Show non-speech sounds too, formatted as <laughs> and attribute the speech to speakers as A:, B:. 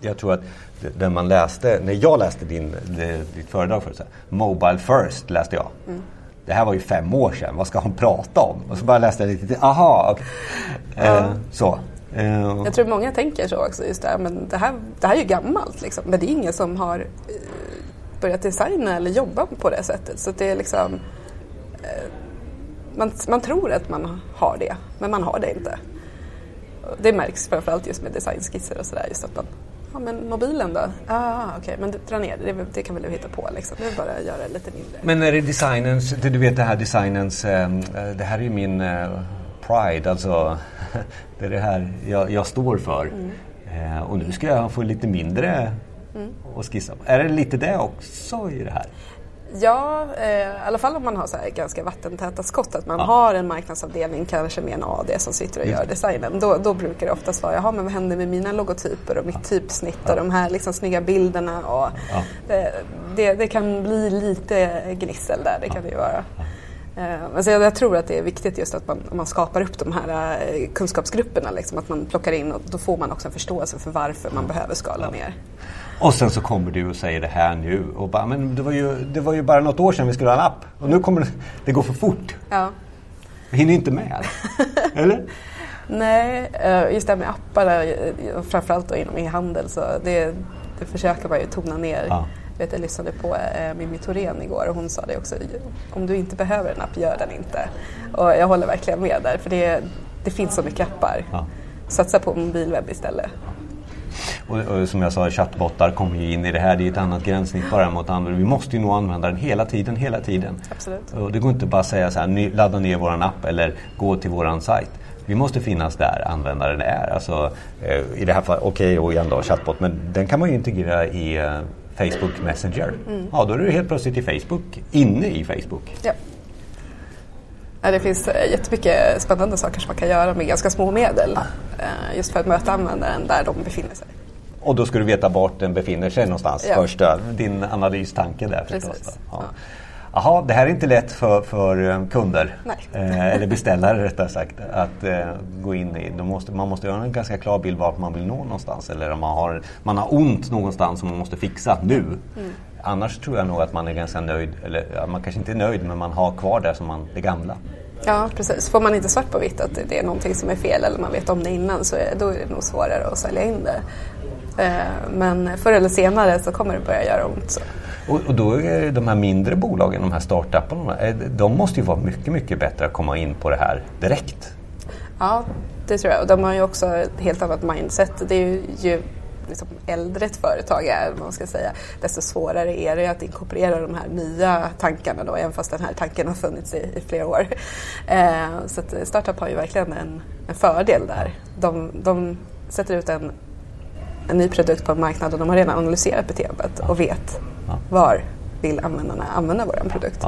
A: Jag tror att när man läste, när jag läste din, ditt föredrag förut, Mobile first läste jag. Mm. Det här var ju fem år sedan, vad ska hon prata om? Och så bara läste jag lite till, aha, okay. ja. eh, så.
B: Eh, jag tror många tänker så också, just det, men det här, det här är ju gammalt liksom. Men det är ingen som har eh, börjat designa eller jobba på det sättet. Så det är liksom eh, man, man tror att man har det, men man har det inte. Det märks framförallt just med designskisser och sådär. Just att man, ja men mobilen då? Ah, okej, okay. men dra ner det, det kan väl du hitta på liksom. Det är bara att göra det lite mindre.
A: Men är det designens, du vet det här designens, ehm, det här är ju min eh, pride, alltså <laughs> det är det här jag, jag står för. Mm. Eh, och nu ska jag få lite mindre mm. att skissa på. Är det lite det också i det här?
B: Ja, eh, i alla fall om man har så ganska vattentäta skott. Att man ja. har en marknadsavdelning, kanske med en AD som sitter och gör designen. Då, då brukar det oftast vara, jaha men vad händer med mina logotyper och mitt ja. typsnitt och de här liksom snygga bilderna. Och, ja. eh, det, det, kan bli lite gnissel där, det kan det ju vara. Eh, men så jag, jag, tror att det är viktigt just att man, man skapar upp de här eh, kunskapsgrupperna. Liksom, att man plockar in och då får man också en förståelse för varför man behöver skala ner.
A: Och sen så kommer du och säger det här nu. Och bara, men det var, ju, det var ju bara något år sedan vi skulle ha en app. Och nu kommer det, det går för fort. Ja. Jag hinner inte med. Eller? <laughs>
B: Nej, eh, just det här med appar, eh, framförallt då inom e-handel, så det, det försöker man ju tona ner. Ja. Jag, vet, jag lyssnade på äh, Mimmi Thorén igår och hon sa det också. Om du inte behöver en app, gör den inte. Och jag håller verkligen med där, för det, det finns så mycket appar. Ja. Satsa på mobilwebb istället.
A: Och, och, som jag sa, chattbottar kommer ju in i det här. Det är ett annat gränssnitt bara mot användaren. Vi måste ju nå användaren hela tiden, hela tiden.
B: Absolut.
A: Och det går inte bara att säga så här, ladda ner våran app eller gå till våran sajt. Vi måste finnas där användaren är. Alltså, eh, I det här fallet, okej okay, och igen då chattbot, men den kan man ju integrera i eh, Facebook Messenger. Mm. Ja, då är du helt plötsligt i Facebook, inne i Facebook.
B: Ja. Ja, det finns eh, jättemycket spännande saker som man kan göra med ganska små medel. Just för att möta användaren där de befinner sig.
A: Och då ska du veta vart den befinner sig någonstans. Ja. Första, din analystanke där förstås. Precis. Ja. Jaha, det här är inte lätt för, för eh, kunder, eh, eller beställare rättare sagt, att eh, gå in i. Måste, man måste göra en ganska klar bild vart man vill nå någonstans eller om man har, man har ont någonstans som man måste fixa nu. Mm. Annars tror jag nog att man är ganska nöjd, eller man kanske inte är nöjd men man har kvar det som man, det gamla.
B: Ja precis, får man inte svart på vitt att det är någonting som är fel eller man vet om det innan så är, då är det nog svårare att sälja in det. Eh, men förr eller senare så kommer det börja göra ont. Så.
A: Och, och då är de här mindre bolagen, de här startupparna, de måste ju vara mycket, mycket bättre att komma in på det här direkt.
B: Ja, det tror jag. Och de har ju också ett helt annat mindset. Det är ju liksom äldre ett företag är, man ska säga, desto svårare är det att inkorporera de här nya tankarna då, även fast den här tanken har funnits i, i flera år. Eh, så att startup har ju verkligen en, en fördel där. De, de sätter ut en, en ny produkt på en marknad och de har redan analyserat beteendet och vet var vill användarna använda vår produkt.